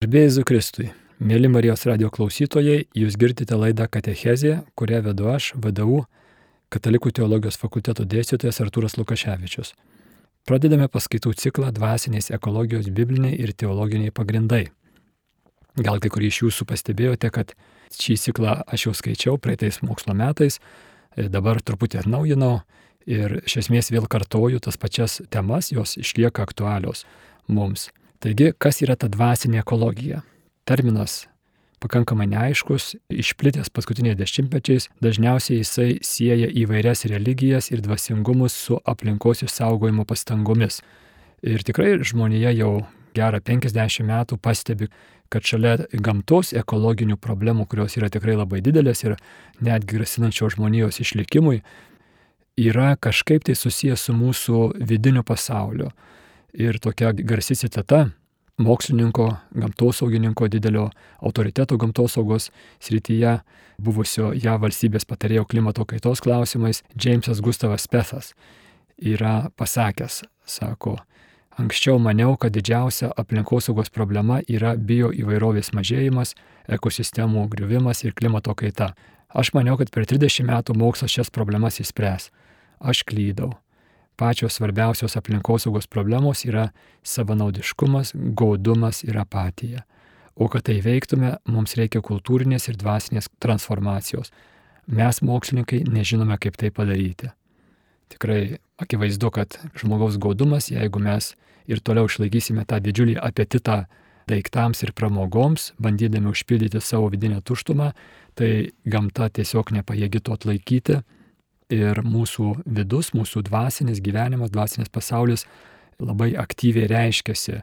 Gerbėjai Kristui, mėly Marijos radio klausytojai, jūs girdite laidą Katechezė, kurią vedu aš, VDU, Katalikų teologijos fakulteto dėstytojas Artūras Lukaševičius. Pradedame paskaitų ciklą Dvasinės ekologijos bibliniai ir teologiniai pagrindai. Gal kai kurie iš jūsų pastebėjote, kad šį ciklą aš jau skaičiau praeitais mokslo metais, dabar truputį atnaujinau ir iš esmės vėl kartoju tas pačias temas, jos išlieka aktualios mums. Taigi, kas yra ta dvasinė ekologija? Terminas pakankamai neaiškus, išplitęs paskutiniais dešimtmečiais, dažniausiai jisai sieja įvairias religijas ir dvasingumus su aplinkos išsaugojimo pastangomis. Ir tikrai žmonėje jau gerą 50 metų pastebi, kad šalia gamtos ekologinių problemų, kurios yra tikrai labai didelės ir netgi grasinančios žmonijos išlikimui, yra kažkaip tai susijęs su mūsų vidiniu pasauliu. Ir tokia garsi citata mokslininko, gamtosaugininko, didelio autoriteto gamtosaugos srityje, buvusio ją valstybės patarėjo klimato kaitos klausimais, Jamesas Gustavas Pethas yra pasakęs, sako, anksčiau maniau, kad didžiausia aplinkosaugos problema yra bio įvairovės mažėjimas, ekosistemų griuvimas ir klimato kaita. Aš maniau, kad per 30 metų mokslas šias problemas įspręs. Aš klydau pačios svarbiausios aplinkosaugos problemos yra savanaudiškumas, gaudumas ir apatija. O kad tai veiktume, mums reikia kultūrinės ir dvasinės transformacijos. Mes, mokslininkai, nežinome, kaip tai padaryti. Tikrai akivaizdu, kad žmogaus gaudumas, jeigu mes ir toliau išlaikysime tą didžiulį apetitą daiktams ir pramogoms, bandydami užpildyti savo vidinę tuštumą, tai gamta tiesiog nepajėgi to atlaikyti ir mūsų vidus, mūsų dvasinis gyvenimas, dvasinis pasaulis labai aktyviai reiškiasi,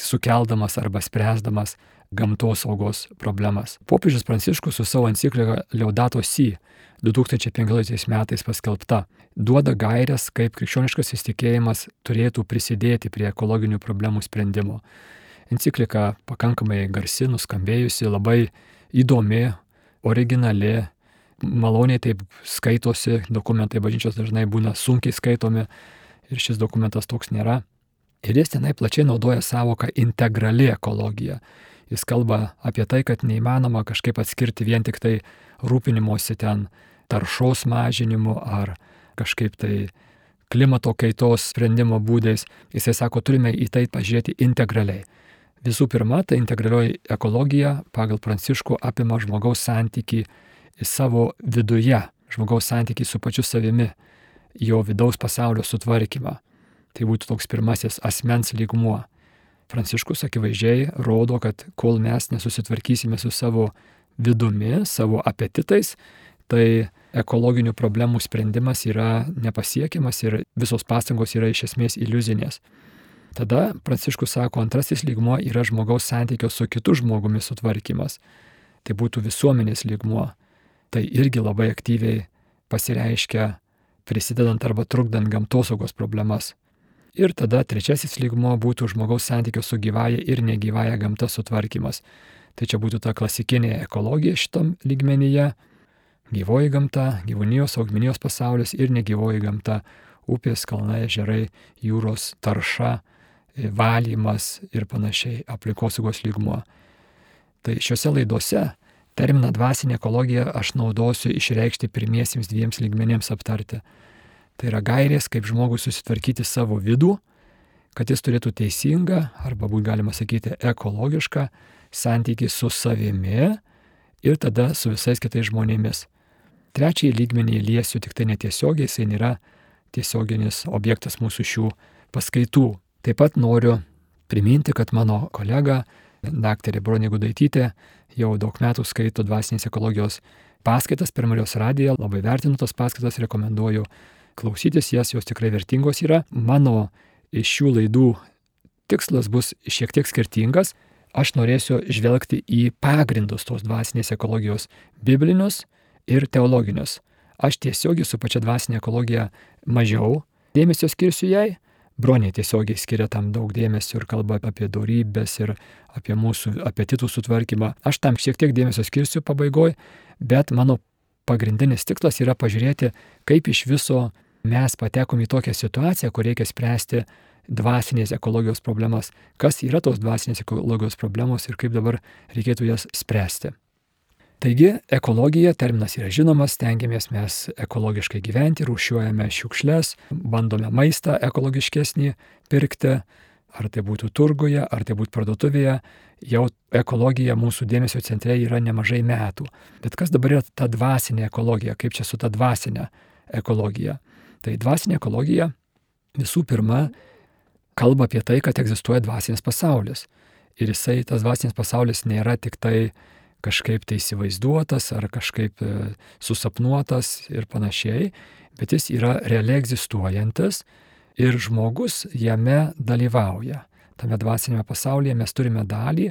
sukeldamas arba spręsdamas gamtos saugos problemas. Popiežius Pranciškus su savo enciklika Leudato Si 2015 metais paskelbta duoda gairias, kaip krikščioniškas įstikėjimas turėtų prisidėti prie ekologinių problemų sprendimo. Enciklika pakankamai garsi, nuskambėjusi, labai įdomi, originali, maloniai taip skaitosi, dokumentai bažnyčios dažnai būna sunkiai skaitomi ir šis dokumentas toks nėra. Ir jis tenai plačiai naudoja savoką integrali ekologija. Jis kalba apie tai, kad neįmanoma kažkaip atskirti vien tik tai rūpinimuose ten taršos mažinimu ar kažkaip tai klimato kaitos sprendimo būdais. Jisai sako, turime į tai pažiūrėti integraliai. Visų pirma, ta integralioji ekologija pagal Pranciškų apima žmogaus santyki savo viduje, žmogaus santykiai su pačiu savimi, jo vidaus pasaulio sutvarkymą. Tai būtų toks pirmasis asmens lygmuo. Pranciškus akivaizdžiai rodo, kad kol mes nesusitvarkysime su savo vidumi, savo apetitais, tai ekologinių problemų sprendimas yra nepasiekiamas ir visos pastangos yra iš esmės iliuzinės. Tada Pranciškus sako, antrasis lygmuo yra žmogaus santykio su kitu žmogumi sutvarkymas. Tai būtų visuomenės lygmuo tai irgi labai aktyviai pasireiškia prisidedant arba trukdant gamtosaugos problemas. Ir tada trečiasis lygmo būtų žmogaus santykio su gyvaja ir negyvaja gamta sutvarkymas. Tai čia būtų ta klasikinė ekologija šitam lygmenyje. Gyvoji gamta, gyvūnijos, augmenijos pasaulis ir negyvoji gamta - upės, kalnai, ežerai, jūros tarša, valymas ir panašiai aplinkosaugos lygmuo. Tai šiuose laidose Terminą dvasinė ekologija aš naudosiu išreikšti pirmiesiems dviems lygmenėms aptarti. Tai yra gairės, kaip žmogus susitvarkyti savo vidų, kad jis turėtų teisingą, arba būt galima sakyti ekologišką santykį su savimi ir tada su visais kitais žmonėmis. Trečiąjį lygmenį liesiu tik tai netiesiogiai, jisai nėra tiesioginis objektas mūsų šių paskaitų. Taip pat noriu priminti, kad mano kolega daktarė Bronė Gudaitytė jau daug metų skaito dvasinės ekologijos paskaitas per Marijos radiją, labai vertinu tas paskaitas, rekomenduoju klausytis jas, jos tikrai vertingos yra. Mano iš šių laidų tikslas bus šiek tiek skirtingas. Aš norėsiu žvelgti į pagrindus tos dvasinės ekologijos biblinius ir teologinius. Aš tiesiogiai su pačia dvasinė ekologija mažiau dėmesio skirsiu jai, Bronė tiesiogiai skiria tam daug dėmesio ir kalba apie darybės ir apie mūsų apetitų sutvarkymą. Aš tam šiek tiek dėmesio skirsiu pabaigoj, bet mano pagrindinis tikslas yra pažiūrėti, kaip iš viso mes patekom į tokią situaciją, kur reikia spręsti dvasinės ekologijos problemas, kas yra tos dvasinės ekologijos problemos ir kaip dabar reikėtų jas spręsti. Taigi, ekologija, terminas yra žinomas, stengiamės mes ekologiškai gyventi, rūšiuojame šiukšles, bandome maistą ekologiškesnį pirkti, ar tai būtų turguje, ar tai būtų parduotuvėje, jau ekologija mūsų dėmesio centre yra nemažai metų. Bet kas dabar yra ta dvasinė ekologija, kaip čia su ta dvasinė ekologija? Tai dvasinė ekologija visų pirma kalba apie tai, kad egzistuoja dvasinis pasaulis. Ir jisai, tas dvasinis pasaulis nėra tik tai kažkaip tai įsivaizduotas ar kažkaip e, susapnuotas ir panašiai, bet jis yra realiai egzistuojantis ir žmogus jame dalyvauja. Tame dvasinėme pasaulyje mes turime dalį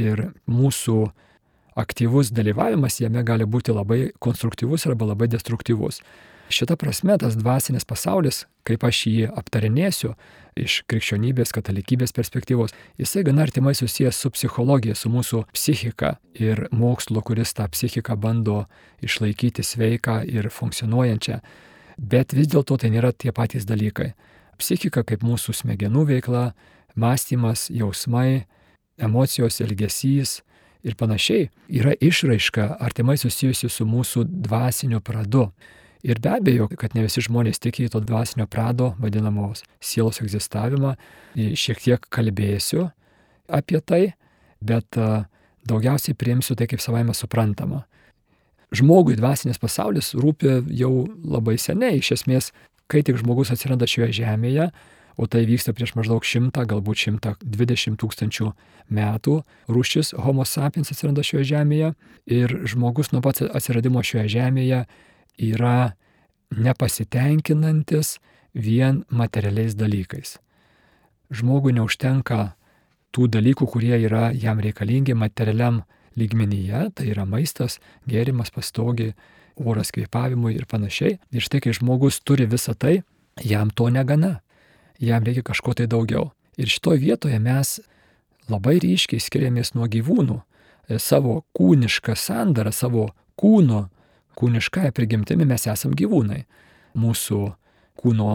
ir mūsų aktyvus dalyvavimas jame gali būti labai konstruktyvus arba labai destruktyvus. Šita prasme tas dvasinis pasaulis, kaip aš jį aptarinėsiu iš krikščionybės, katalikybės perspektyvos, jisai gana artimai susijęs su psichologija, su mūsų psichika ir mokslu, kuris tą psichiką bando išlaikyti sveiką ir funkcionuojančią. Bet vis dėlto tai nėra tie patys dalykai. Psichika kaip mūsų smegenų veikla, mąstymas, jausmai, emocijos, elgesys ir panašiai yra išraiška artimai susijusi su mūsų dvasiniu pradu. Ir be abejo, kad ne visi žmonės tiki to dvasinio prado, vadinamos sielos egzistavimą, šiek tiek kalbėsiu apie tai, bet daugiausiai priimsiu tai kaip savaime suprantama. Žmogui dvasinis pasaulis rūpi jau labai seniai, iš esmės, kai tik žmogus atsiranda šioje žemėje, o tai vyksta prieš maždaug 100, galbūt 120 tūkstančių metų, rūšis Homo sapiens atsiranda šioje žemėje. Ir žmogus nuo pats atsiradimo šioje žemėje yra nepasitenkinantis vien materialiais dalykais. Žmogui neužtenka tų dalykų, kurie yra jam reikalingi materialiam lygmenyje, tai yra maistas, gėrimas, pastogi, oras kvėpavimui ir panašiai. Ir štai, kai žmogus turi visą tai, jam to negana. Jam reikia kažko tai daugiau. Ir šitoje vietoje mes labai ryškiai skiriamės nuo gyvūnų. Savo kūnišką sandarą, savo kūno kūniškąją prigimtimi mes esam gyvūnai. Mūsų kūno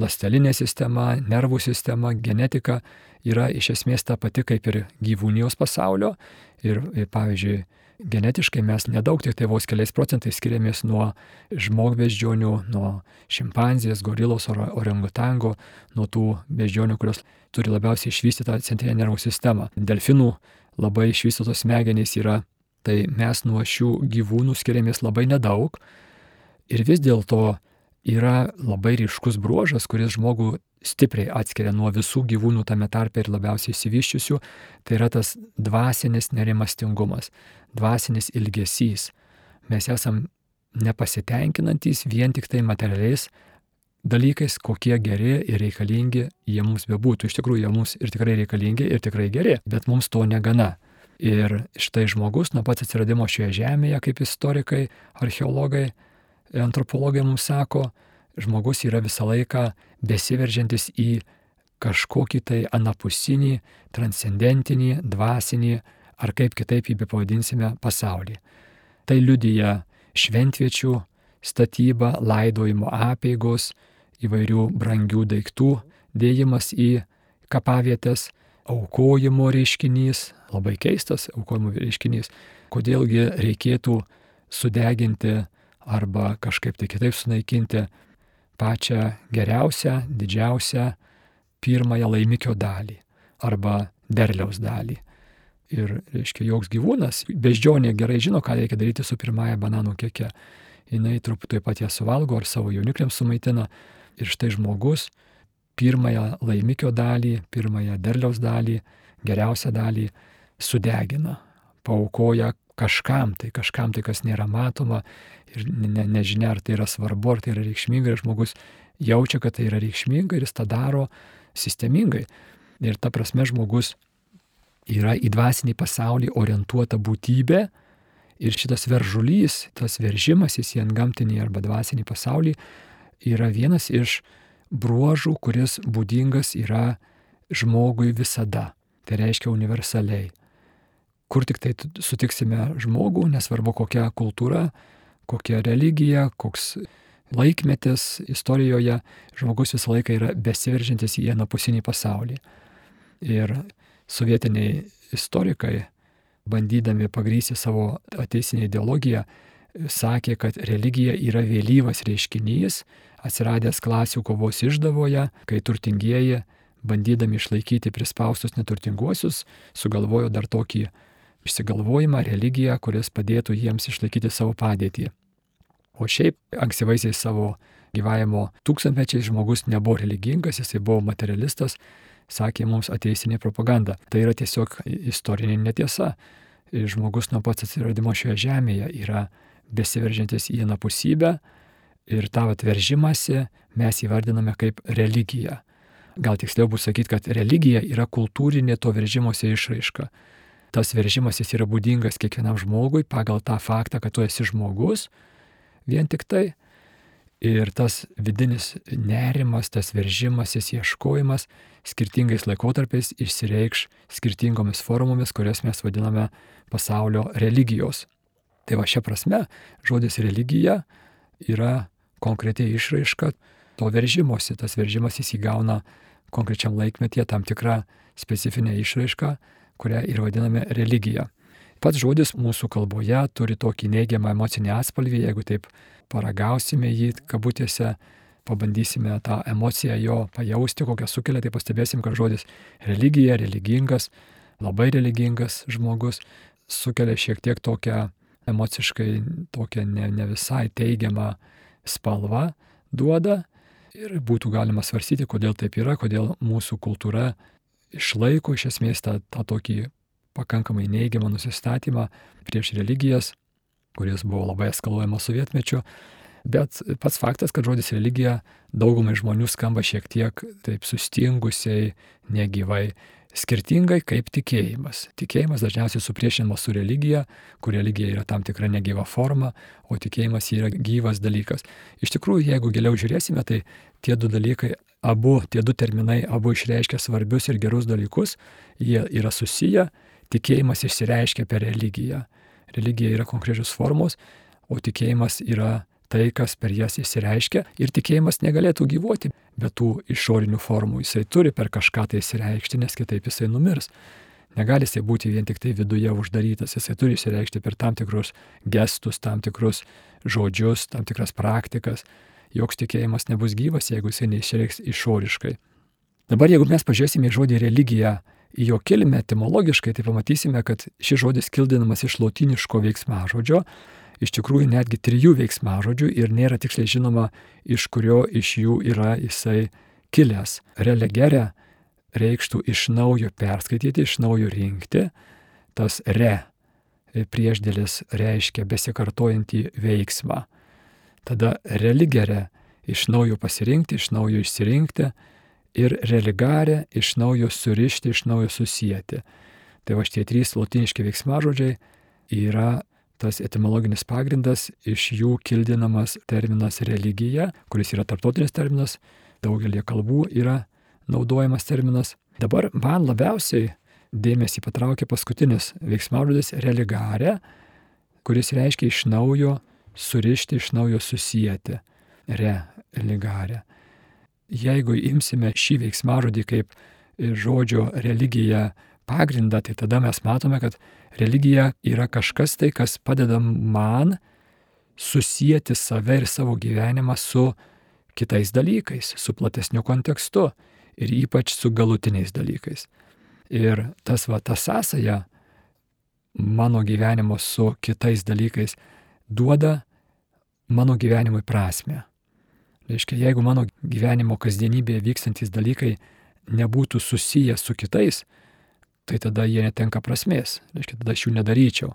lastelinė sistema, nervų sistema, genetika yra iš esmės ta pati kaip ir gyvūnijos pasaulio. Ir, ir pavyzdžiui, genetiškai mes nedaug, tik tai vos keliais procentais skiriamės nuo žmogbeždžionių, nuo šimpanzės, gorilos, orangutango, nuo tų beždžionių, kurios turi labiausiai išvystytą centrinę nervų sistemą. Delfinų labai išvystytos smegenys yra tai mes nuo šių gyvūnų skiriamės labai nedaug ir vis dėlto yra labai ryškus bruožas, kuris žmogų stipriai atskiria nuo visų gyvūnų tame tarpe ir labiausiai įsivyščiusių, tai yra tas dvasinis nerimastingumas, dvasinis ilgesys. Mes esam nepasitenkinantys vien tik tai materialiais dalykais, kokie geri ir reikalingi jie mums bebūtų. Iš tikrųjų, jie mums ir tikrai reikalingi ir tikrai geri, bet mums to negana. Ir štai žmogus nuo pats atsiradimo šioje žemėje, kaip istorikai, archeologai, antropologai mums sako, žmogus yra visą laiką besiveržiantis į kažkokį tai anapusinį, transcendentinį, dvasinį ar kaip kitaip jį bepavadinsime pasaulį. Tai liudyja šventviečių statyba, laidojimo apėgos, įvairių brangių daiktų dėjimas į kapavietės, aukojimo reiškinys, labai keistas aukojimo reiškinys, kodėlgi reikėtų sudeginti arba kažkaip tai kitaip sunaikinti pačią geriausią, didžiausią pirmąją laimikio dalį arba derliaus dalį. Ir, reiškia, joks gyvūnas, beždžionė gerai žino, ką reikia daryti su pirmąja bananų kieke. Jis truputį pat ją suvalgo ar savo jaunikliams sumaitina. Ir štai žmogus pirmąją laimikio dalį, pirmąją derliaus dalį, geriausią dalį sudegina, paukoja kažkam tai, kažkam tai, kas nėra matoma ir ne, nežinia, ar tai yra svarbu, ar tai yra reikšminga, ir žmogus jaučia, kad tai yra reikšminga ir jis tą daro sistemingai. Ir ta prasme žmogus yra į dvasinį pasaulį orientuota būtybė ir šitas veržulys, tas veržimasis į antgamtinį arba dvasinį pasaulį yra vienas iš bruožų, kuris būdingas yra žmogui visada. Tai reiškia universaliai. Kur tik tai sutiksime žmogų, nesvarbu kokia kultūra, kokia religija, koks laikmetis istorijoje žmogus visą laiką yra besiveržintis į anapusinį pasaulį. Ir sovietiniai istorikai, bandydami pagrysti savo ateisinę ideologiją, sakė, kad religija yra vėlyvas reiškinys, atsiradęs klasių kovos išdavoje, kai turtingieji, bandydami išlaikyti prispaustus neturtinguosius, sugalvojo dar tokį išsigalvojimą, religiją, kuris padėtų jiems išlaikyti savo padėtį. O šiaip ankstyvaisiais savo gyvavimo tūkstantmečiais žmogus nebuvo religingas, jisai buvo materialistas, sakė mums ateisinė propaganda. Tai yra tiesiog istorinė netiesa. Žmogus nuo pats atsiradimo šioje žemėje yra besiveržiantis į anapusybę ir tą atveržimąsi mes įvardiname kaip religiją. Gal tiksliau bus sakyti, kad religija yra kultūrinė to veržimosi išraiška. Tas veržimasis yra būdingas kiekvienam žmogui pagal tą faktą, kad tu esi žmogus, vien tik tai. Ir tas vidinis nerimas, tas veržimasis, ieškojimas skirtingais laikotarpiais išsireikš skirtingomis formomis, kurias mes vadiname pasaulio religijos. Tai va šia prasme žodis religija yra konkretiai išraiška to veržimosi. Tas veržimasis įgauna konkrečiam laikmetyje tam tikrą specifinę išraišką, kurią ir vadiname religija. Pats žodis mūsų kalboje turi tokį neigiamą emocinį atspalvį, jeigu taip paragausime jį kabutėse, pabandysime tą emociją jo pajausti, kokią sukelia, tai pastebėsim, kad žodis religija, religingas, labai religingas žmogus sukelia šiek tiek tokią emociškai, tokią ne, ne visai teigiamą spalvą duoda. Ir būtų galima svarstyti, kodėl taip yra, kodėl mūsų kultūra išlaiko iš esmės tą, tą tokį pakankamai neigiamą nusistatymą prieš religijas, kuris buvo labai eskaluojamas sovietmečiu. Bet pats faktas, kad žodis religija daugumai žmonių skamba šiek tiek taip sustingusiai, negyvai, skirtingai kaip tikėjimas. Tikėjimas dažniausiai supriešinamas su religija, kur religija yra tam tikra negyva forma, o tikėjimas yra gyvas dalykas. Iš tikrųjų, jeigu giliau žiūrėsime, tai tie du dalykai, abu, tie du terminai, abu išreiškia svarbius ir gerus dalykus, jie yra susiję tikėjimas išsireiškia per religiją. Religija yra konkrečios formos, o tikėjimas yra tai, kas per jas įsireiškia ir tikėjimas negalėtų gyvuoti be tų išorinių formų. Jisai turi per kažką tai įsireikšti, nes kitaip jisai numirs. Negali jisai būti vien tik tai viduje uždarytas, jisai turi įsireikšti per tam tikrus gestus, tam tikrus žodžius, tam tikras praktikas. Joks tikėjimas nebus gyvas, jeigu jisai neišreiks išoriškai. Dabar jeigu mes pažiūrėsime į žodį religiją į jo kilmę etimologiškai, tai pamatysime, kad šis žodis kildinamas iš lotiniško veiksmažodžio, iš tikrųjų netgi trijų veiksmažodžių ir nėra tiksliai žinoma, iš kurio iš jų yra jisai kilęs. Relegere reikštų iš naujo perskaityti, iš naujo rinkti, tas re priešdėlis reiškia besikartojantį veiksmą. Tada religere iš naujo pasirinkti, iš naujo išsirinkti, ir religarė iš naujo surišti, iš naujo susijęti. Tai va šitie trys latiniški veiksmažodžiai yra tas etimologinis pagrindas, iš jų kildinamas terminas religija, kuris yra tarptautinis terminas, daugelį kalbų yra naudojamas terminas. Dabar man labiausiai dėmesį patraukė paskutinis veiksmažodis religarė, kuris reiškia iš naujo surišti, iš naujo susijęti. Religarė jeigu imsime šį veiksmažodį kaip žodžio religija pagrindą, tai tada mes matome, kad religija yra kažkas tai, kas padeda man susijęti save ir savo gyvenimą su kitais dalykais, su platesniu kontekstu ir ypač su galutiniais dalykais. Ir tas va, ta sąsaja mano gyvenimo su kitais dalykais duoda mano gyvenimui prasme. Reiškia, jeigu mano gyvenimo kasdienybėje vykstantis dalykai nebūtų susiję su kitais, tai tada jie netenka prasmės. Reiškia, tada aš jų nedaryčiau.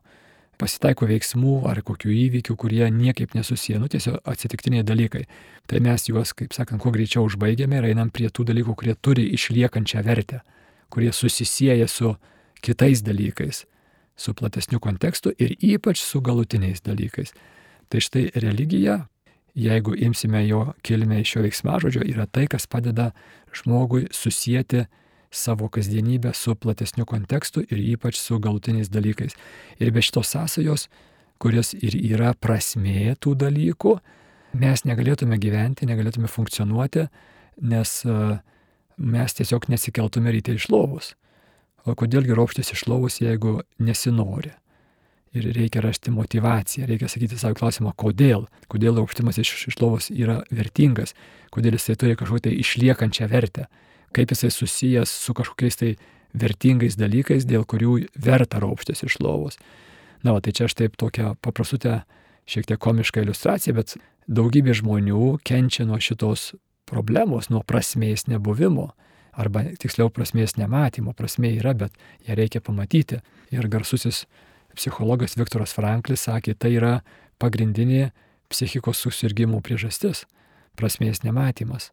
Pasitaiko veiksmų ar kokių įvykių, kurie niekaip nesusiję, nu tiesiog atsitiktiniai dalykai. Tai mes juos, kaip sakant, kuo greičiau užbaigiame ir einam prie tų dalykų, kurie turi išliekančią vertę, kurie susisieja su kitais dalykais, su platesniu kontekstu ir ypač su galutiniais dalykais. Tai štai religija jeigu imsime jo kilmę iš šio veiksmažodžio, yra tai, kas padeda žmogui susijęti savo kasdienybę su platesniu kontekstu ir ypač su galutiniais dalykais. Ir be šitos sąsajos, kurios ir yra prasmė tų dalykų, mes negalėtume gyventi, negalėtume funkcionuoti, nes e, mes tiesiog nesikeltume ryte iš lovos. O kodėlgi ropštis iš lovos, jeigu nesinori? Ir reikia rasti motivaciją, reikia sakyti savo klausimą, kodėl, kodėl aukštimas iš, iš lovos yra vertingas, kodėl jisai turi kažkokią tai išliekančią vertę, kaip jisai susijęs su kažkokiais tai vertingais dalykais, dėl kurių verta raupštis iš lovos. Na, o tai čia aš taip tokią paprastutę, šiek tiek komišką iliustraciją, bet daugybė žmonių kenčia nuo šitos problemos, nuo prasmės nebuvimo. Arba tiksliau prasmės nematymo. Prasmė yra, bet ją reikia pamatyti. Ir garsusis psichologas Viktoras Franklis sakė, tai yra pagrindinė psichikos susirgymų priežastis - prasmės nematymas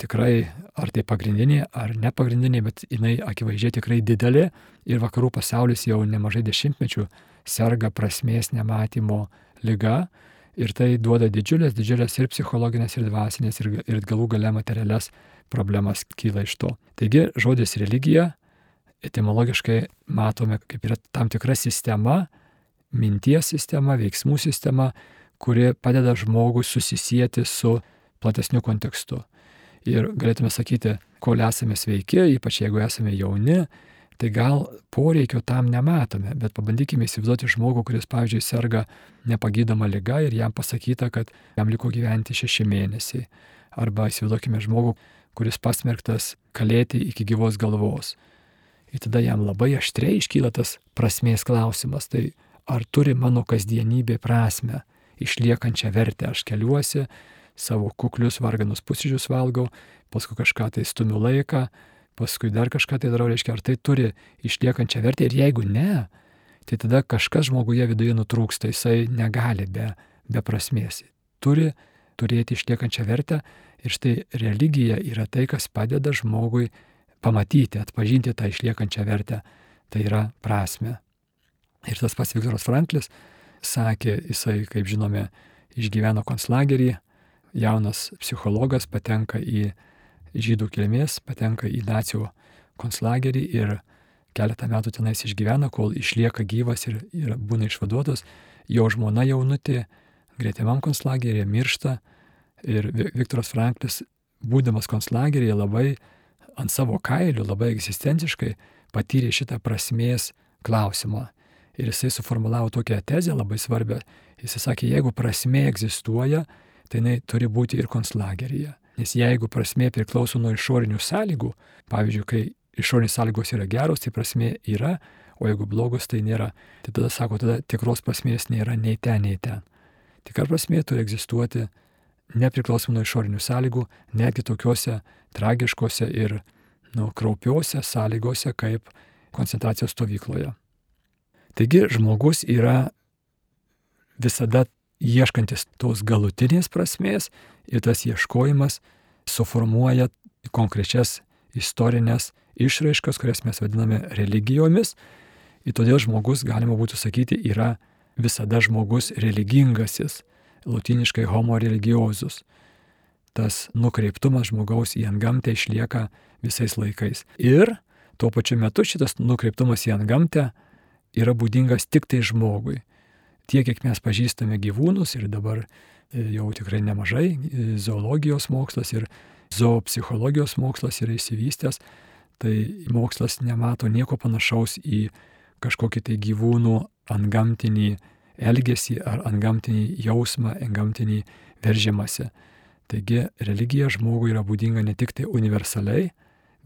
tikrai ar tai pagrindinė, ar nepagrindinė, bet jinai akivaizdžiai tikrai didelė ir vakarų pasaulis jau nemažai dešimtmečių serga prasmės nematymo lyga ir tai duoda didžiulės, didžiulės ir psichologinės, ir dvasinės, ir, ir galų gale materialias problemas kyla iš to. Taigi žodis religija etimologiškai matome kaip yra tam tikra sistema, minties sistema, veiksmų sistema, kuri padeda žmogui susisieti su platesniu kontekstu ir galėtume sakyti, kol esame sveiki, ypač jeigu esame jauni, tai gal poreikio tam nematome, bet pabandykime įsivaizduoti žmogų, kuris, pavyzdžiui, serga nepagydoma lyga ir jam pasakyta, kad jam liko gyventi šeši mėnesiai. Arba įsivaizduokime žmogų, kuris pasmerktas kalėti iki gyvos galvos. Ir tada jam labai aštriai iškyla tas prasmės klausimas. Tai ar turi mano kasdienybė prasme, išliekančią vertę, aš keliuosi, savo kuklius varganus pusryčius valgau, paskui kažką tai stumiu laiką, paskui dar kažką tai darau, reiškia, ar tai turi išliekančią vertę ir jeigu ne, tai tada kažkas žmoguje viduje nutrūksta, jisai negali be, be prasmės. Turi turėti išliekančią vertę ir štai religija yra tai, kas padeda žmogui pamatyti, atpažinti tą išliekančią vertę, tai yra prasme. Ir tas pats Viktoras Franklis sakė, jisai, kaip žinome, išgyveno konclagerį, jaunas psichologas patenka į žydų kilmės, patenka į nacijų konclagerį ir keletą metų tenais išgyvena, kol išlieka gyvas ir, ir būna išvaduotas. Jo žmona jaunutė greitimam konclageryje miršta ir Viktoras Franklis, būdamas konclageryje, labai ant savo kailių, labai egzistenciškai patyrė šitą prasmės klausimą. Ir jisai suformulavo tokią tezę labai svarbią. Jisai sakė, jeigu prasmė egzistuoja, tai jinai turi būti ir konclageryje. Nes jeigu prasmė priklauso nuo išorinių sąlygų, pavyzdžiui, kai išorinės sąlygos yra geros, tai prasmė yra, o jeigu blogos, tai nėra. Tai tada sako, tada tikros prasmės nėra nei ten, nei ten. Tikra prasmė turi egzistuoti nepriklausomai nuo išorinių sąlygų, netgi tokiuose tragiškose ir nu, kraupiuose sąlygose kaip koncentracijos stovykloje. Taigi žmogus yra visada ieškantis tos galutinės prasmės ir tas ieškojimas suformuoja konkrečias istorinės išraiškas, kurias mes vadiname religijomis. Ir todėl žmogus, galima būtų sakyti, yra visada žmogus religingasis, latiniškai homo religiozus. Tas nukreiptumas žmogaus į antgamtę išlieka visais laikais. Ir tuo pačiu metu šitas nukreiptumas į antgamtę yra būdingas tik tai žmogui tiek, kiek mes pažįstame gyvūnus ir dabar e, jau tikrai nemažai, e, zoologijos mokslas ir zoopsichologijos mokslas yra įsivystęs, tai mokslas nemato nieko panašaus į kažkokį tai gyvūnų antgamtinį elgesį ar antgamtinį jausmą, antgamtinį veržimąsi. Taigi religija žmogui yra būdinga ne tik tai universaliai,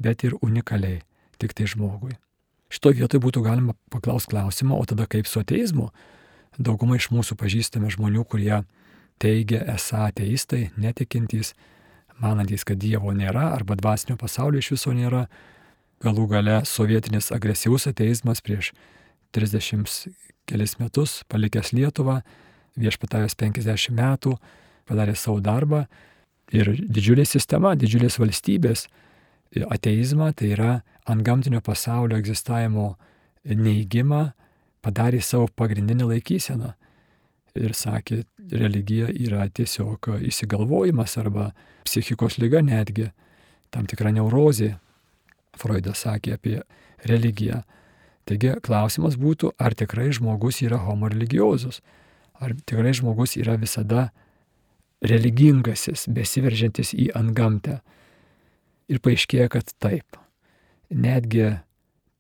bet ir unikaliai, tik tai žmogui. Šitoje vietoje būtų galima paklausti klausimą, o tada kaip su ateizmu? Dauguma iš mūsų pažįstame žmonių, kurie teigia esą ateistai, netikintys, manantys, kad Dievo nėra arba dvasinio pasaulio iš viso nėra. Galų gale sovietinis agresyvus ateizmas prieš 30 kelis metus palikęs Lietuvą, viešpatavęs 50 metų, padarė savo darbą ir didžiulė sistema, didžiulės valstybės ateizmą, tai yra ant gamtinio pasaulio egzistavimo neįgymą, padarė savo pagrindinę laikyseną ir sakė, religija yra tiesiog įsigalvojimas arba psichikos lyga netgi, tam tikra neurozė. Freudas sakė apie religiją. Taigi klausimas būtų, ar tikrai žmogus yra homo religiozus, ar tikrai žmogus yra visada religingasis, besiveržiantis į antgamtę. Ir paaiškėja, kad taip. Netgi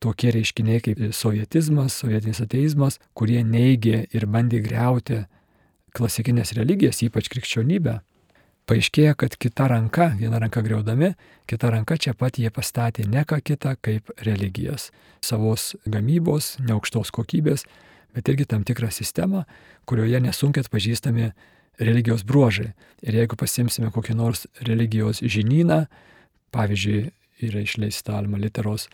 tokie reiškiniai kaip sovietizmas, sovietinis ateizmas, kurie neigė ir bandė greuti klasikinės religijas, ypač krikščionybę, paaiškėja, kad kita ranka, viena ranka greudami, kita ranka čia pat jie pastatė ne ką kitą kaip religijas. Savos gamybos, neaukštos kokybės, bet irgi tam tikrą sistemą, kurioje nesunkiai atpažįstami religijos bruožai. Ir jeigu pasimsime kokį nors religijos žinyną, pavyzdžiui, yra išleista Alma Literos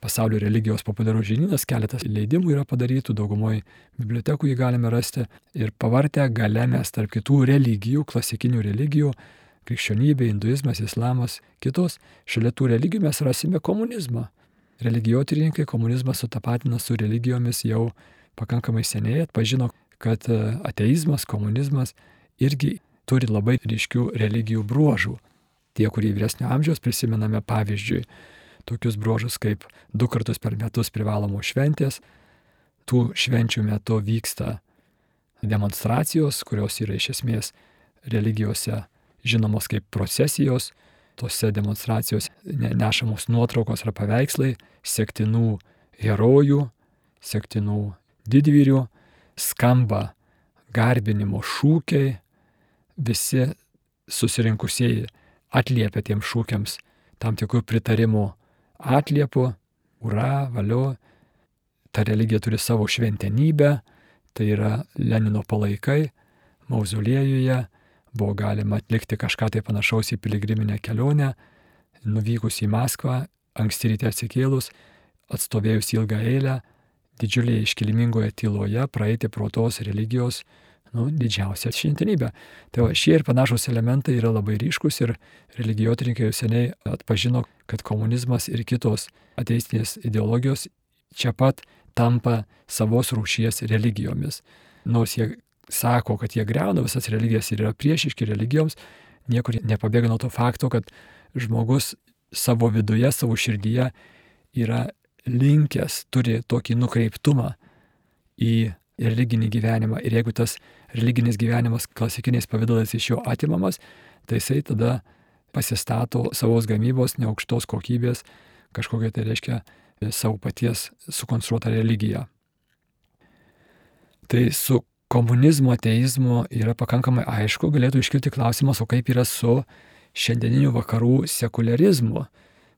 pasaulio religijos populiarus žinynas, keletas leidimų yra padarytų, daugumoje bibliotekų jį galime rasti ir pavartę gale mes tarp kitų religijų, klasikinių religijų, krikščionybė, hinduizmas, islamas, kitos, šalia tų religijų mes rasime komunizmą. Religijotyrininkai komunizmą sutapatina su religijomis jau pakankamai seniai, atpažino, kad e, ateizmas, komunizmas irgi turi labai ryškių religijų bruožų. Tie, kurie vyresnio amžiaus prisimename pavyzdžiui, tokius bruožus kaip du kartus per metus privalomos šventės. Tų švenčių metu vyksta demonstracijos, kurios yra iš esmės religijose žinomos kaip procesijos. Tose demonstracijose nešamos nuotraukos ar paveikslai sektinų herojų, sektinų didvyrių, skamba garbinimo šūkiai, visi susirinkusieji atliepia tiem šūkiams tam tikrų pritarimų atliepu, ura, valio, ta religija turi savo šventenybę, tai yra Lenino palaikai, mauzoliejuje buvo galima atlikti kažką tai panašaus į piligriminę kelionę, nuvykus į Maskvą, anksti ryte atsikėlus, atstovėjus ilgą eilę, didžiulėje iškilmingoje tyloje praeiti pro tos religijos nu, didžiausia šventinybė. Tai va, šie ir panašus elementai yra labai ryškus ir religijotininkai jau seniai atpažino, kad komunizmas ir kitos ateistinės ideologijos čia pat tampa savos rūšies religijomis. Nors jie sako, kad jie greuna visas religijas ir yra priešiški religijoms, niekur nepabėga nuo to fakto, kad žmogus savo viduje, savo širdyje yra linkęs, turi tokį nukreiptumą į religinį gyvenimą. Ir jeigu tas religinis gyvenimas klasikiniais pavydalais iš jo atimamas, tai jisai tada pasistato savos gamybos neaukštos kokybės kažkokią tai reiškia savo paties sukonstruotą religiją. Tai su komunizmo, ateizmu yra pakankamai aišku, galėtų iškilti klausimas, o kaip yra su šiandieniniu vakarų sekularizmu.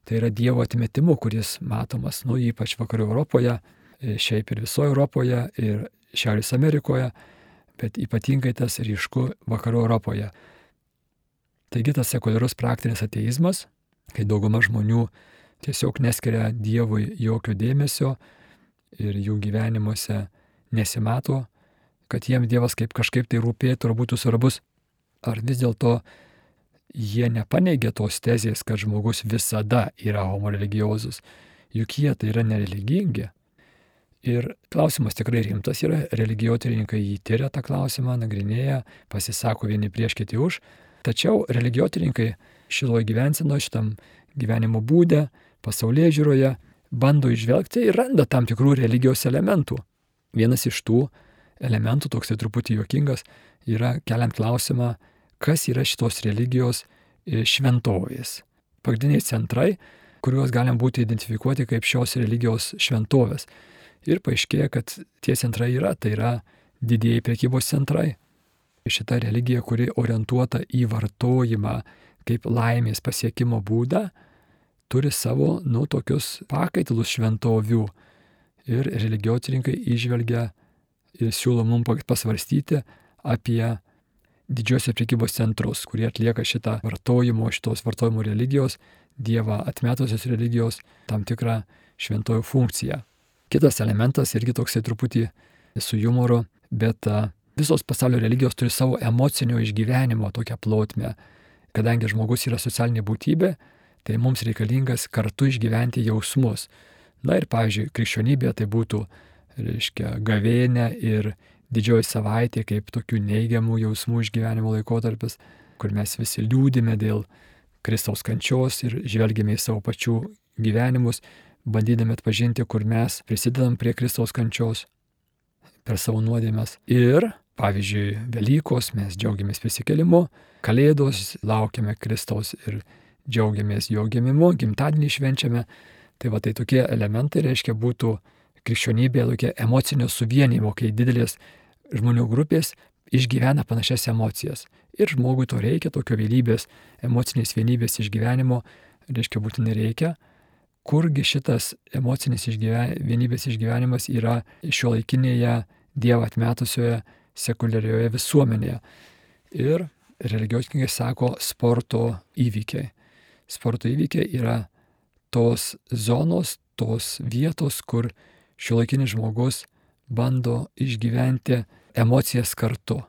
Tai yra Dievo atmetimu, kuris matomas, nu, ypač vakarų Europoje, šiaip ir visoje Europoje, ir Šiaurės Amerikoje, bet ypatingai tas ryšku vakarų Europoje. Taigi tas sekuliarus praktinis ateizmas, kai dauguma žmonių tiesiog neskiria Dievui jokio dėmesio ir jų gyvenimuose nesimato, kad jiems Dievas kaip kažkaip tai rūpėtų ar būtų svarbus, ar vis dėlto jie nepaneigia tos tezės, kad žmogus visada yra homoreligiozus, juk jie tai yra nereligingi. Ir klausimas tikrai rimtas yra, religijotyrininkai jį tyria tą klausimą, nagrinėja, pasisako vieni prieš kiti už, tačiau religijotyrininkai šiloj gyvensino, šitam gyvenimo būdė, pasaulyje žiūroje, bando išvelgti ir randa tam tikrų religijos elementų. Vienas iš tų elementų, toksai truputį juokingas, yra keliant klausimą, kas yra šitos religijos e, šventovės. Pagrindiniai centrai, kuriuos galim būti identifikuoti kaip šios religijos šventovės. Ir paaiškėja, kad tie centrai yra, tai yra didieji prekybos centrai. Šita religija, kuri orientuota į vartojimą kaip laimės pasiekimo būdą, turi savo, nu, tokius pakaitalus šventovių. Ir religijotininkai išvelgia ir siūlo mums pasvarstyti apie didžiosios prekybos centrus, kurie atlieka šitą vartojimo, šitos vartojimo religijos, Dievą atmetusios religijos tam tikrą šventojų funkciją. Kitas elementas irgi toksai truputį su humoru, bet visos pasaulio religijos turi savo emocinio išgyvenimo tokią plotmę. Kadangi žmogus yra socialinė būtybė, tai mums reikalingas kartu išgyventi jausmus. Na ir pavyzdžiui, krikščionybė tai būtų, reiškia, gavėnė ir didžioji savaitė kaip tokių neigiamų jausmų išgyvenimo laikotarpis, kur mes visi liūdime dėl Kristaus kančios ir žvelgiame į savo pačių gyvenimus bandydami atpažinti, kur mes prisidedam prie Kristaus kančios per savo nuodėmės. Ir Pavyzdžiui, Velykos mes džiaugiamės prisikelimu, Kalėdos laukiame Kristaus ir džiaugiamės jo gimimu, gimtadienį švenčiame. Tai va tai tokie elementai reiškia būtų krikščionybėje tokia emocinio suvienimo, kai didelės žmonių grupės išgyvena panašias emocijas. Ir žmogui to reikia, tokio vienybės, emocinės vienybės išgyvenimo, reiškia būtinai reikia. Kurgi šitas emocinis išgyven, vienybės išgyvenimas yra šio laikinėje Dievą atmetusioje sekuliarioje visuomenėje. Ir religijokininkai sako sporto įvykiai. Sporto įvykiai yra tos zonos, tos vietos, kur šiuolaikinis žmogus bando išgyventi emocijas kartu.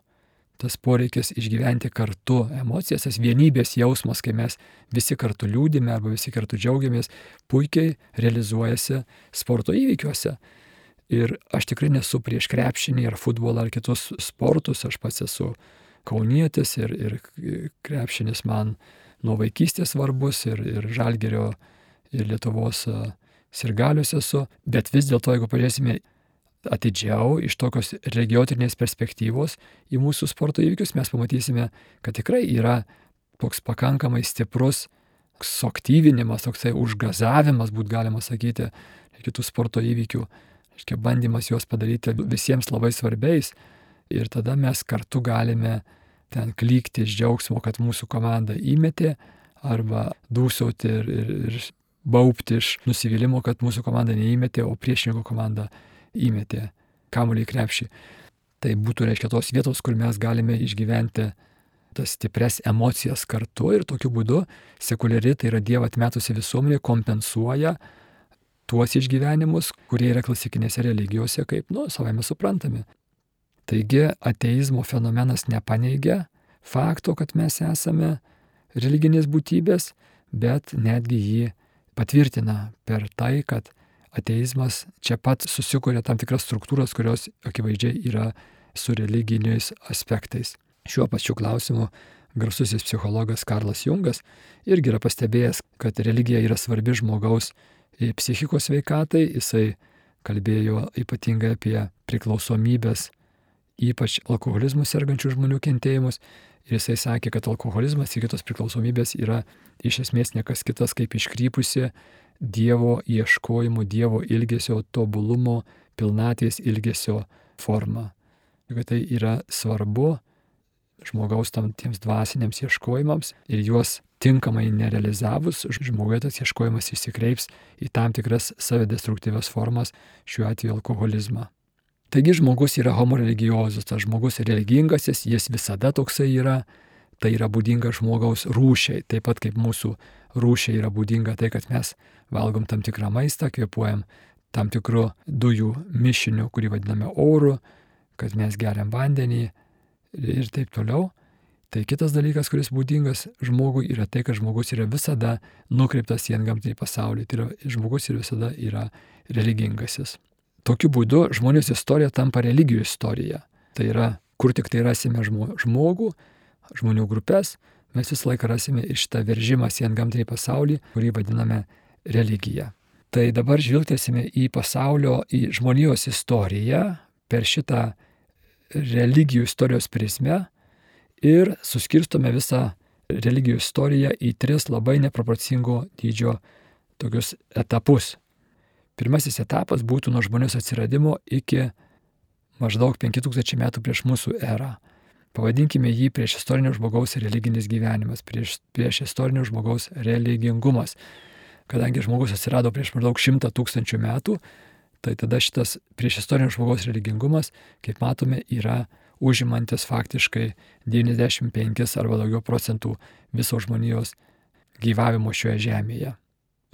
Tas poreikis išgyventi kartu emocijas, tas vienybės jausmas, kai mes visi kartu liūdime arba visi kartu džiaugiamės, puikiai realizuojasi sporto įvykiuose. Ir aš tikrai nesu prieš krepšinį ar futbolą ar kitus sportus, aš pats esu kaunietis ir, ir krepšinis man nuo vaikystės svarbus ir, ir žalgerio ir Lietuvos sirgalius esu, bet vis dėlto, jeigu pažiūrėsime atidžiau iš tokios regiotinės perspektyvos į mūsų sporto įvykius, mes pamatysime, kad tikrai yra toks pakankamai stiprus suaktyvinimas, toksai užgazavimas, būt galima sakyti, kitų sporto įvykių reiškia bandymas juos padaryti visiems labai svarbiais. Ir tada mes kartu galime ten klykti iš džiaugsmo, kad mūsų komanda įmetė arba dūsauti ir, ir, ir baupti iš nusivylimo, kad mūsų komanda neįmetė, o priešininko komanda įmetė kamuolį į krepšį. Tai būtų, reiškia, tos vietos, kur mes galime išgyventi tas stipres emocijas kartu ir tokiu būdu sekuliari, tai yra Dievo atmetusi visuomenė, kompensuoja tuos išgyvenimus, kurie yra klasikinėse religijose kaip, nu, savame suprantami. Taigi ateizmo fenomenas nepaneigia fakto, kad mes esame religinės būtybės, bet netgi jį patvirtina per tai, kad ateizmas čia pat susikuria tam tikras struktūras, kurios akivaizdžiai yra su religiniais aspektais. Šiuo pačiu klausimu garsusis psichologas Karlas Jungas irgi yra pastebėjęs, kad religija yra svarbi žmogaus psichikos sveikatai, jisai kalbėjo ypatingai apie priklausomybės, ypač alkoholizmų sergančių žmonių kentėjimus. Ir jisai sakė, kad alkoholizmas ir kitos priklausomybės yra iš esmės niekas kitas kaip iškrypusi Dievo ieškojimo, Dievo ilgesio, tobulumo, pilnaties ilgesio forma. Ir kad tai yra svarbu žmogaus tam tiems dvasiniams ieškojimams ir juos tinkamai nerealizavus, žmoguje tas ieškojimas įsikreips į tam tikras savidestruktyvias formas, šiuo atveju alkoholizmą. Taigi žmogus yra homoreligiozus, tas žmogus religingasis, jis visada toksai yra, tai yra būdinga žmogaus rūšiai, taip pat kaip mūsų rūšiai yra būdinga tai, kad mes valgom tam tikrą maistą, kvepuojam tam tikru dujų mišiniu, kurį vadiname oru, kad mes geriam vandenį ir taip toliau. Tai kitas dalykas, kuris būdingas žmogui, yra tai, kad žmogus yra visada nukreiptas į antgamtinį pasaulį. Tai yra, žmogus ir visada yra religingasis. Tokiu būdu žmonijos istorija tampa religijų istorija. Tai yra, kur tik tai rasime žmogų, žmonių grupės, mes visą laiką rasime iš tą veržimą į antgamtinį pasaulį, kurį vadiname religija. Tai dabar žvilgtėsime į pasaulio, į žmonijos istoriją per šitą religijų istorijos prizmę ir suskirstome visą religijų istoriją į tris labai neproporcingo dydžio tokius etapus. Pirmasis etapas būtų nuo žmonijos atsiradimo iki maždaug 5000 metų prieš mūsų erą. Pavadinkime jį prieš istorinio žmogaus religinis gyvenimas, prieš, prieš istorinio žmogaus religingumas. Kadangi žmogus atsirado prieš maždaug 100 tūkstančių metų, tai tada šitas prieš istorinio žmogaus religingumas, kaip matome, yra užimantis faktiškai 95 arba daugiau procentų viso žmonijos gyvavimo šioje žemėje.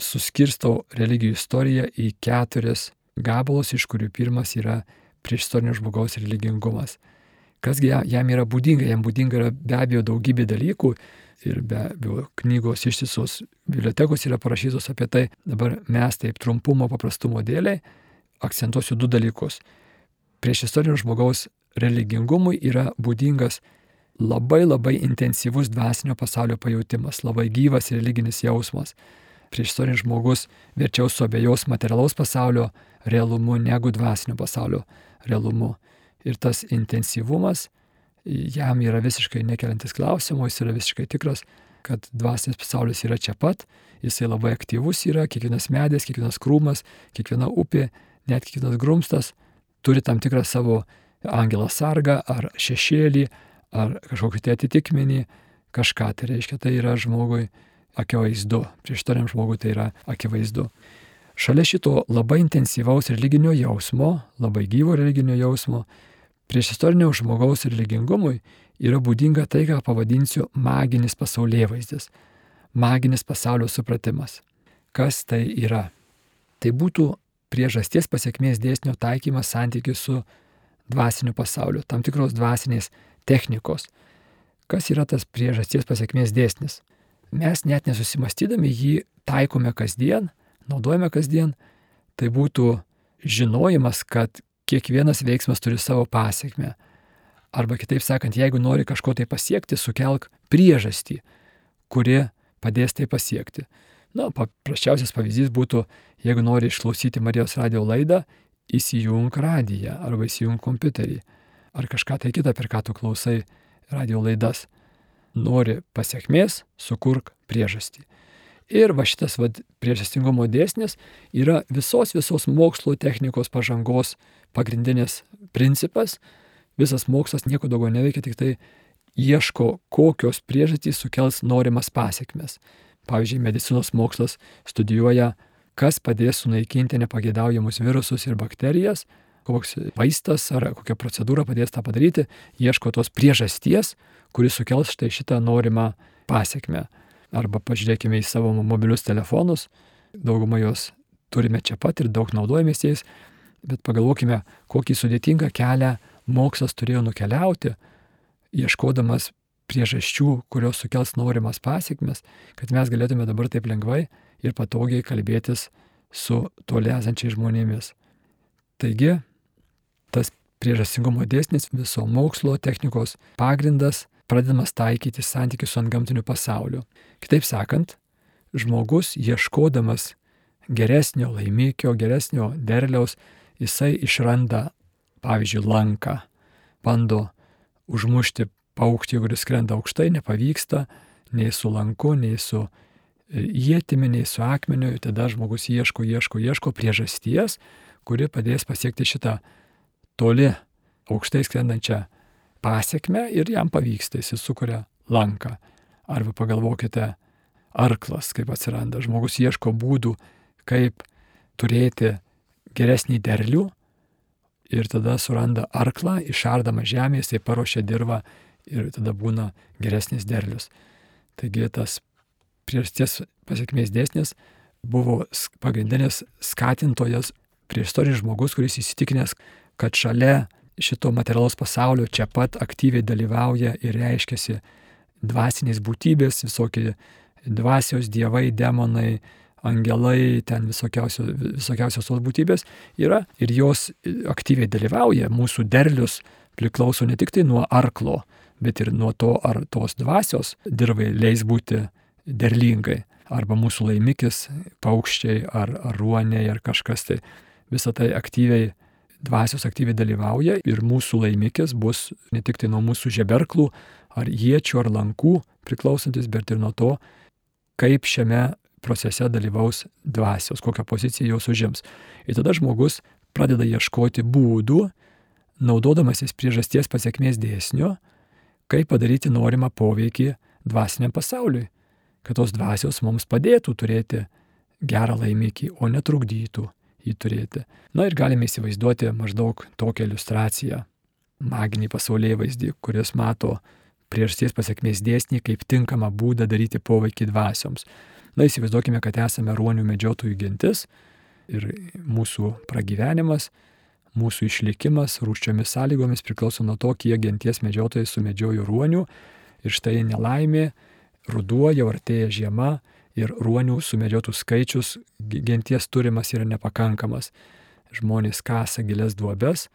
Suskirstau religijų istoriją į keturis gabalus, iš kurių pirmas yra priešistorinio žmogaus religingumas. Kasgi jam yra būdinga, jam būdinga yra be abejo daugybė dalykų ir be abejo knygos ištisos bibliotekos yra parašytos apie tai. Dabar mes taip trumpumo paprastumo dėliai akcentuosiu du dalykus. Priešistorinio žmogaus religingumui yra būdingas labai labai intensyvus dvasinio pasaulio pajūtimas, labai gyvas religinis jausmas. Priešistorinis žmogus verčiau suabejos materialaus pasaulio realumu negu dvasinio pasaulio realumu. Ir tas intensyvumas jam yra visiškai nekeliantis klausimo, jis yra visiškai tikras, kad dvasinis pasaulis yra čia pat, jisai labai aktyvus yra, kiekvienas medis, kiekvienas krūmas, kiekviena upė, net kiekvienas grumstas turi tam tikrą savo angelą sargą ar šešėlį, ar kažkokį tai atitikmenį, kažką tai reiškia, tai yra žmogui akivaizdu, prieštariam žmogui tai yra akivaizdu. Šalia šito labai intensyvaus religinio jausmo, labai gyvo religinio jausmo, prieš istorinio žmogaus religingumui yra būdinga tai, ką pavadinsiu maginis pasaulyje vaizdis, maginis pasaulio supratimas. Kas tai yra? Tai būtų priežasties pasiekmės dėsnio taikymas santykiu su dvasiniu pasauliu, tam tikros dvasinės technikos. Kas yra tas priežasties pasiekmės dėsnis? Mes net nesusimastydami jį taikome kasdien, naudojame kasdien, tai būtų žinojimas, kad kiekvienas veiksmas turi savo pasiekmę. Arba kitaip sakant, jeigu nori kažko tai pasiekti, sukelk priežastį, kuri padės tai pasiekti. Na, paprasčiausias pavyzdys būtų, jeigu nori išklausyti Marijos radio laidą, įsijung radiją arba įsijung kompiuterį ar kažką tai kitą, per ką tu klausai radio laidas. Nori pasiekmės, sukurk priežastį. Ir va šitas va, priežastingumo dėsnis yra visos visos mokslo technikos pažangos pagrindinis principas. Visas mokslas nieko daugiau neveikia, tik tai ieško, kokios priežastys sukels norimas pasiekmes. Pavyzdžiui, medicinos mokslas studijuoja, kas padės sunaikinti nepagėdaujamus virusus ir bakterijas, koks vaistas ar kokia procedūra padės tą padaryti, ieško tos priežasties, kuris sukels štai šitą norimą pasiekmę. Arba pažiūrėkime į savo mobilius telefonus, daugumą jos turime čia pat ir daug naudojamės jais, bet pagalvokime, kokį sudėtingą kelią mokslas turėjo nukeliauti, ieškodamas priežasčių, kurios sukels norimas pasiekmes, kad mes galėtume dabar taip lengvai ir patogiai kalbėtis su toli esančiais žmonėmis. Taigi, tas priežastingumo dėsnis viso mokslo technikos pagrindas pradedamas taikyti santykius su antgamtiniu pasauliu. Kitaip sakant, žmogus ieškodamas geresnio laimikio, geresnio derliaus, jisai išranda, pavyzdžiui, lanką, bando užmušti paukštį, kuris skrenda aukštai, nepavyksta, nei su lanku, nei su jėtimi, nei su akmeniu, ir tada žmogus ieško, ieško, ieško priežasties, kuri padės pasiekti šitą toli aukštai skrendančią pasiekme ir jam pavyksta, jis sukuria lanką. Arba pagalvokite, arklas, kaip atsiranda. Žmogus ieško būdų, kaip turėti geresnį derlių ir tada suranda arklą, išardama žemė, jisai paruošia dirbą ir tada būna geresnis derlius. Taigi tas priežasties pasiekmės dėsnis buvo pagrindinis skatintojas prieš istorinis žmogus, kuris įsitikinęs, kad šalia šito materialaus pasaulio čia pat aktyviai dalyvauja ir reiškiasi dvasinės būtybės, visokie dvasios dievai, demonai, angelai, ten visokiausios, visokiausios tos būtybės yra ir jos aktyviai dalyvauja. Mūsų derlius priklauso ne tik tai nuo arklo, bet ir nuo to, ar tos dvasios dirbai leis būti derlingai. Arba mūsų laimikis, paukščiai, ar, ar ruoniai, ar kažkas tai. Visą tai aktyviai dvasios aktyviai dalyvauja ir mūsų laimikis bus ne tik tai nuo mūsų žeberklų ar iečių ar lankų priklausantis, bet ir nuo to, kaip šiame procese dalyvaus dvasios, kokią poziciją jos užims. Ir tada žmogus pradeda ieškoti būdų, naudodamasis priežasties pasiekmės dėsnio, kaip padaryti norimą poveikį dvasiniam pasauliui, kad tos dvasios mums padėtų turėti gerą laimikį, o netrukdytų jį turėti. Na ir galime įsivaizduoti maždaug tokią iliustraciją, maginį pasaulyje vaizdį, kuris mato priežasties pasiekmės dėsnį kaip tinkamą būdą daryti poveikį dvasioms. Na įsivaizduokime, kad esame ruonių medžiotojų gentis ir mūsų pragyvenimas, mūsų išlikimas rūščiomis sąlygomis priklauso nuo to, kiek genties medžiotojai sumedžiojo ruonių ir štai nelaimė, ruduo jau artėja žiema ir ruonių sumedžiotų skaičius genties turimas yra nepakankamas. Žmonės kasa gilias duobes,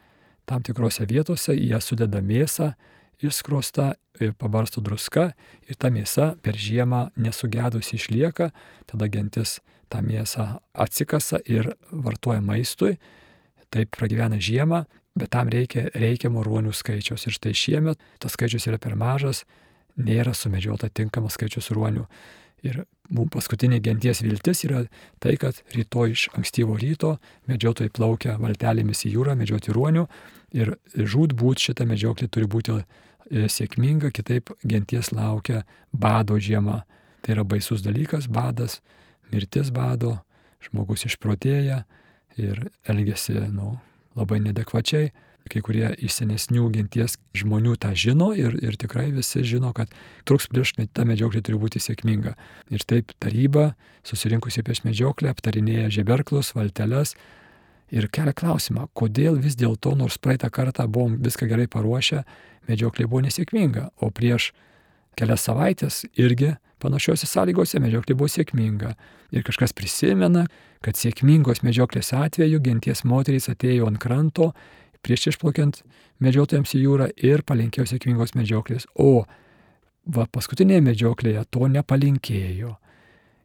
tam tikrose vietose jie sudeda mėsą, išskrosta, pabarsto druska ir ta mėsa per žiemą nesugedusi išlieka, tada gentis tą mėsą atsikasa ir vartoja maistui, taip pragyvena žiemą bet tam reikia reikiamo ruonių skaičiaus. Ir štai šiemet tas skaičius yra per mažas, nėra sumedžiota tinkamas skaičius ruonių. Ir mums paskutinė genties viltis yra tai, kad rytoj iš ankstyvo ryto medžiotojai plaukia valtelėmis į jūrą medžioti ruonių ir žūt būt šitą medžioklį turi būti e, sėkminga, kitaip genties laukia bado žiema. Tai yra baisus dalykas, badas, mirtis bado, žmogus išprotėja ir elgesi nu, labai nedekvačiai kai kurie iš senesnių genties žmonių tą žino ir, ir tikrai visi žino, kad truks prieš tą medžioklę turi būti sėkminga. Ir taip taryba, susirinkusi prieš medžioklę, aptarinėja žeberklus, valteles ir kelia klausimą, kodėl vis dėlto, nors praeitą kartą buvom viską gerai paruošę, medžioklė buvo nesėkminga, o prieš kelias savaitės irgi panašiose sąlygose medžioklė buvo sėkminga. Ir kažkas prisimena, kad sėkmingos medžioklės atveju genties moterys atėjo ant kranto prieš išplaukiant medžiotojams į jūrą ir palinkėjo sėkmingos medžioklės. O va paskutinėje medžioklėje to nepalinkėjo.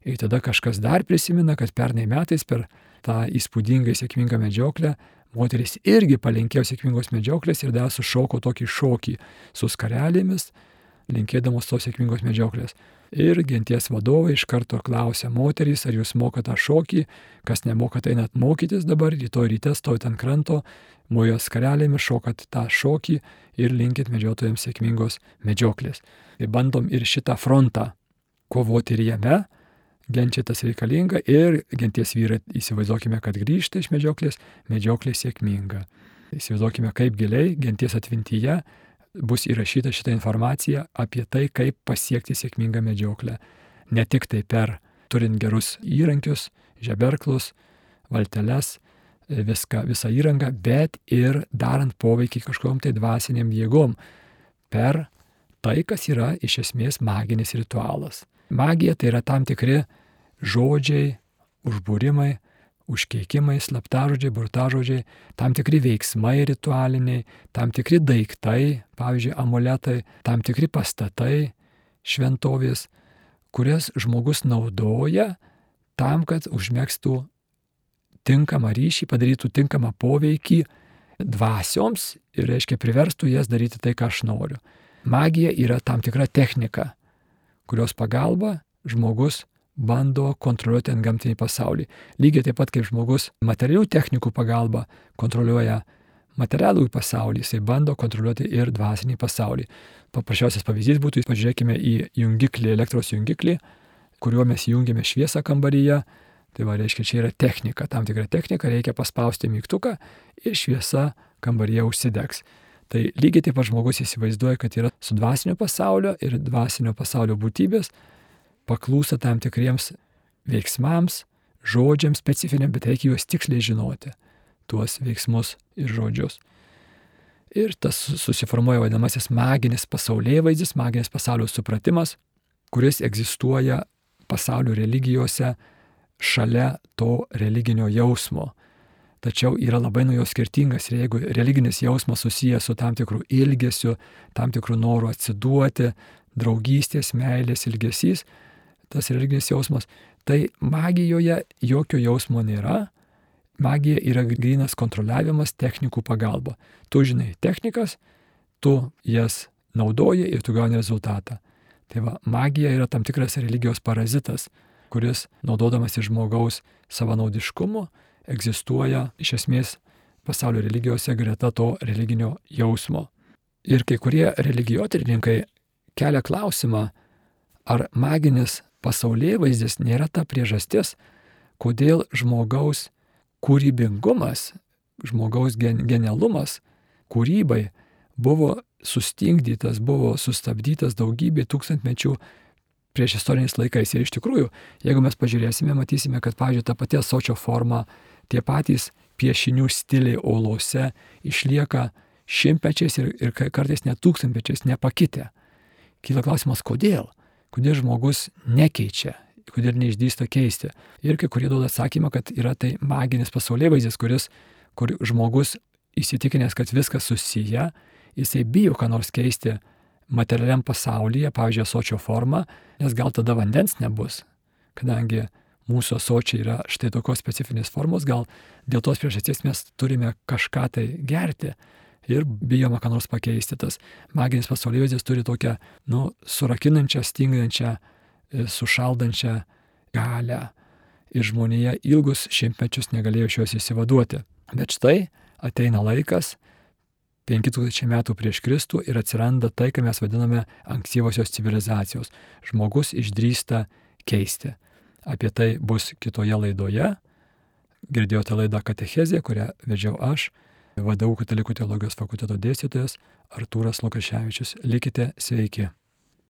Ir tada kažkas dar prisimena, kad pernai metais per tą įspūdingai sėkmingą medžioklę moteris irgi palinkėjo sėkmingos medžioklės ir dar sušoko tokį šokį su skarelėmis, linkėdamos tos sėkmingos medžioklės. Ir genties vadovai iš karto klausia moterys, ar jūs mokate šokį, kas nemokat einat mokytis dabar, rytoj ryte stovit ant kranto, mojos karelėmis šokat tą šokį ir linkit medžiotojams sėkmingos medžioklės. Tai bandom ir šitą frontą kovoti ir jame, genčiai tas reikalinga ir genties vyrai įsivaizduokime, kad grįžta iš medžioklės, medžioklė sėkminga. Įsivaizduokime, kaip giliai genties atvintyje bus įrašyta šitą informaciją apie tai, kaip pasiekti sėkmingą medžioklę. Ne tik tai per turint gerus įrankius, žeberklus, valteles, viską, visą įrangą, bet ir darant poveikį kažkokiam tai dvasiniam jėgom per tai, kas yra iš esmės maginis ritualas. Magija tai yra tam tikri žodžiai, užbūrimai, užkeikimai, slaptažodžiai, burtažodžiai, tam tikri veiksmai ritualiniai, tam tikri daiktai, pavyzdžiui, amuletai, tam tikri pastatai, šventovės, kurias žmogus naudoja tam, kad užmėgstų tinkamą ryšį, padarytų tinkamą poveikį dvasioms ir, reiškia, priverstų jas daryti tai, ką aš noriu. Magija yra tam tikra technika, kurios pagalba žmogus bando kontroliuoti ant gamtinį pasaulį. Lygiai taip pat kaip žmogus materialių technikų pagalba kontroliuoja materialų pasaulį, jisai bando kontroliuoti ir dvasinį pasaulį. Paprasčiausias pavyzdys būtų, pažiūrėkime į jungiklį, elektros jungiklį, kuriuo mes jungiame šviesą kambaryje. Tai va, reiškia, čia yra technika, tam tikra technika, reikia paspausti mygtuką ir šviesa kambaryje užsidegs. Tai lygiai taip pat žmogus įsivaizduoja, kad yra su dvasinio pasaulio ir dvasinio pasaulio būtybės paklūsta tam tikriems veiksmams, žodžiams specifiniam, bet reikia juos tiksliai žinoti, tuos veiksmus ir žodžius. Ir tas susiformuoja vadinamasis maginis pasaulyje vaizdis, maginis pasaulio supratimas, kuris egzistuoja pasaulio religijose šalia to religinio jausmo. Tačiau yra labai nuo jo skirtingas ir jeigu religinis jausmas susijęs su tam tikru ilgesiu, tam tikru noru atsiduoti, draugystės, meilės ilgesys, tas religinis jausmas, tai magijoje jokio jausmo nėra. Magija yra grinas kontroliavimas technikų pagalba. Tu žinai technikas, tu jas naudoji ir tu gauni rezultatą. Tai va, magija yra tam tikras religijos parazitas, kuris, naudodamas į žmogaus savanaudiškumu, egzistuoja iš esmės pasaulio religijose greta to religinio jausmo. Ir kai kurie religijotyrininkai kelia klausimą, ar maginis pasaulyje vaizdis nėra ta priežastis, kodėl žmogaus kūrybingumas, žmogaus gen genialumas kūrybai buvo sustingdytas, buvo sustabdytas daugybė tūkstantmečių prieš istoriniais laikais. Ir iš tikrųjų, jeigu mes pažiūrėsime, matysime, kad, pavyzdžiui, ta pati sočio forma, tie patys piešinių stiliai olose išlieka šimtmečiais ir, ir kartais net tūkstantmečiais nepakitę. Kyla klausimas, kodėl? Kodėl žmogus nekeičia, kodėl neišdysta keisti. Ir kai kurie duoda atsakymą, kad yra tai maginis pasaulyje vaizdas, kuris, kur žmogus įsitikinęs, kad viskas susiję, jisai bijo ką nors keisti materialiam pasaulyje, pavyzdžiui, sočio formą, nes gal tada vandens nebus, kadangi mūsų asočiai yra štai tokios specifinės formos, gal dėl tos priežasties mes turime kažką tai gerti ir bijoma ką nors pakeisti. Tas maginis pasaulėvaizdis turi tokią, nu, surakinančią, stingdančią, e, sušaldančią galę. Ir žmonėje ilgus šimtmečius negalėjo iš jos įsivaduoti. Bet štai ateina laikas, 5000 metų prieš Kristų ir atsiranda tai, ką mes vadiname ankstyvosios civilizacijos. Žmogus išdrįsta keisti. Apie tai bus kitoje laidoje. Girdėjote laidą Katechezė, kurią vedžiau aš, vadovų katalikų teologijos fakulteto dėstytojas Artūras Lukaševičius. Likite sveiki.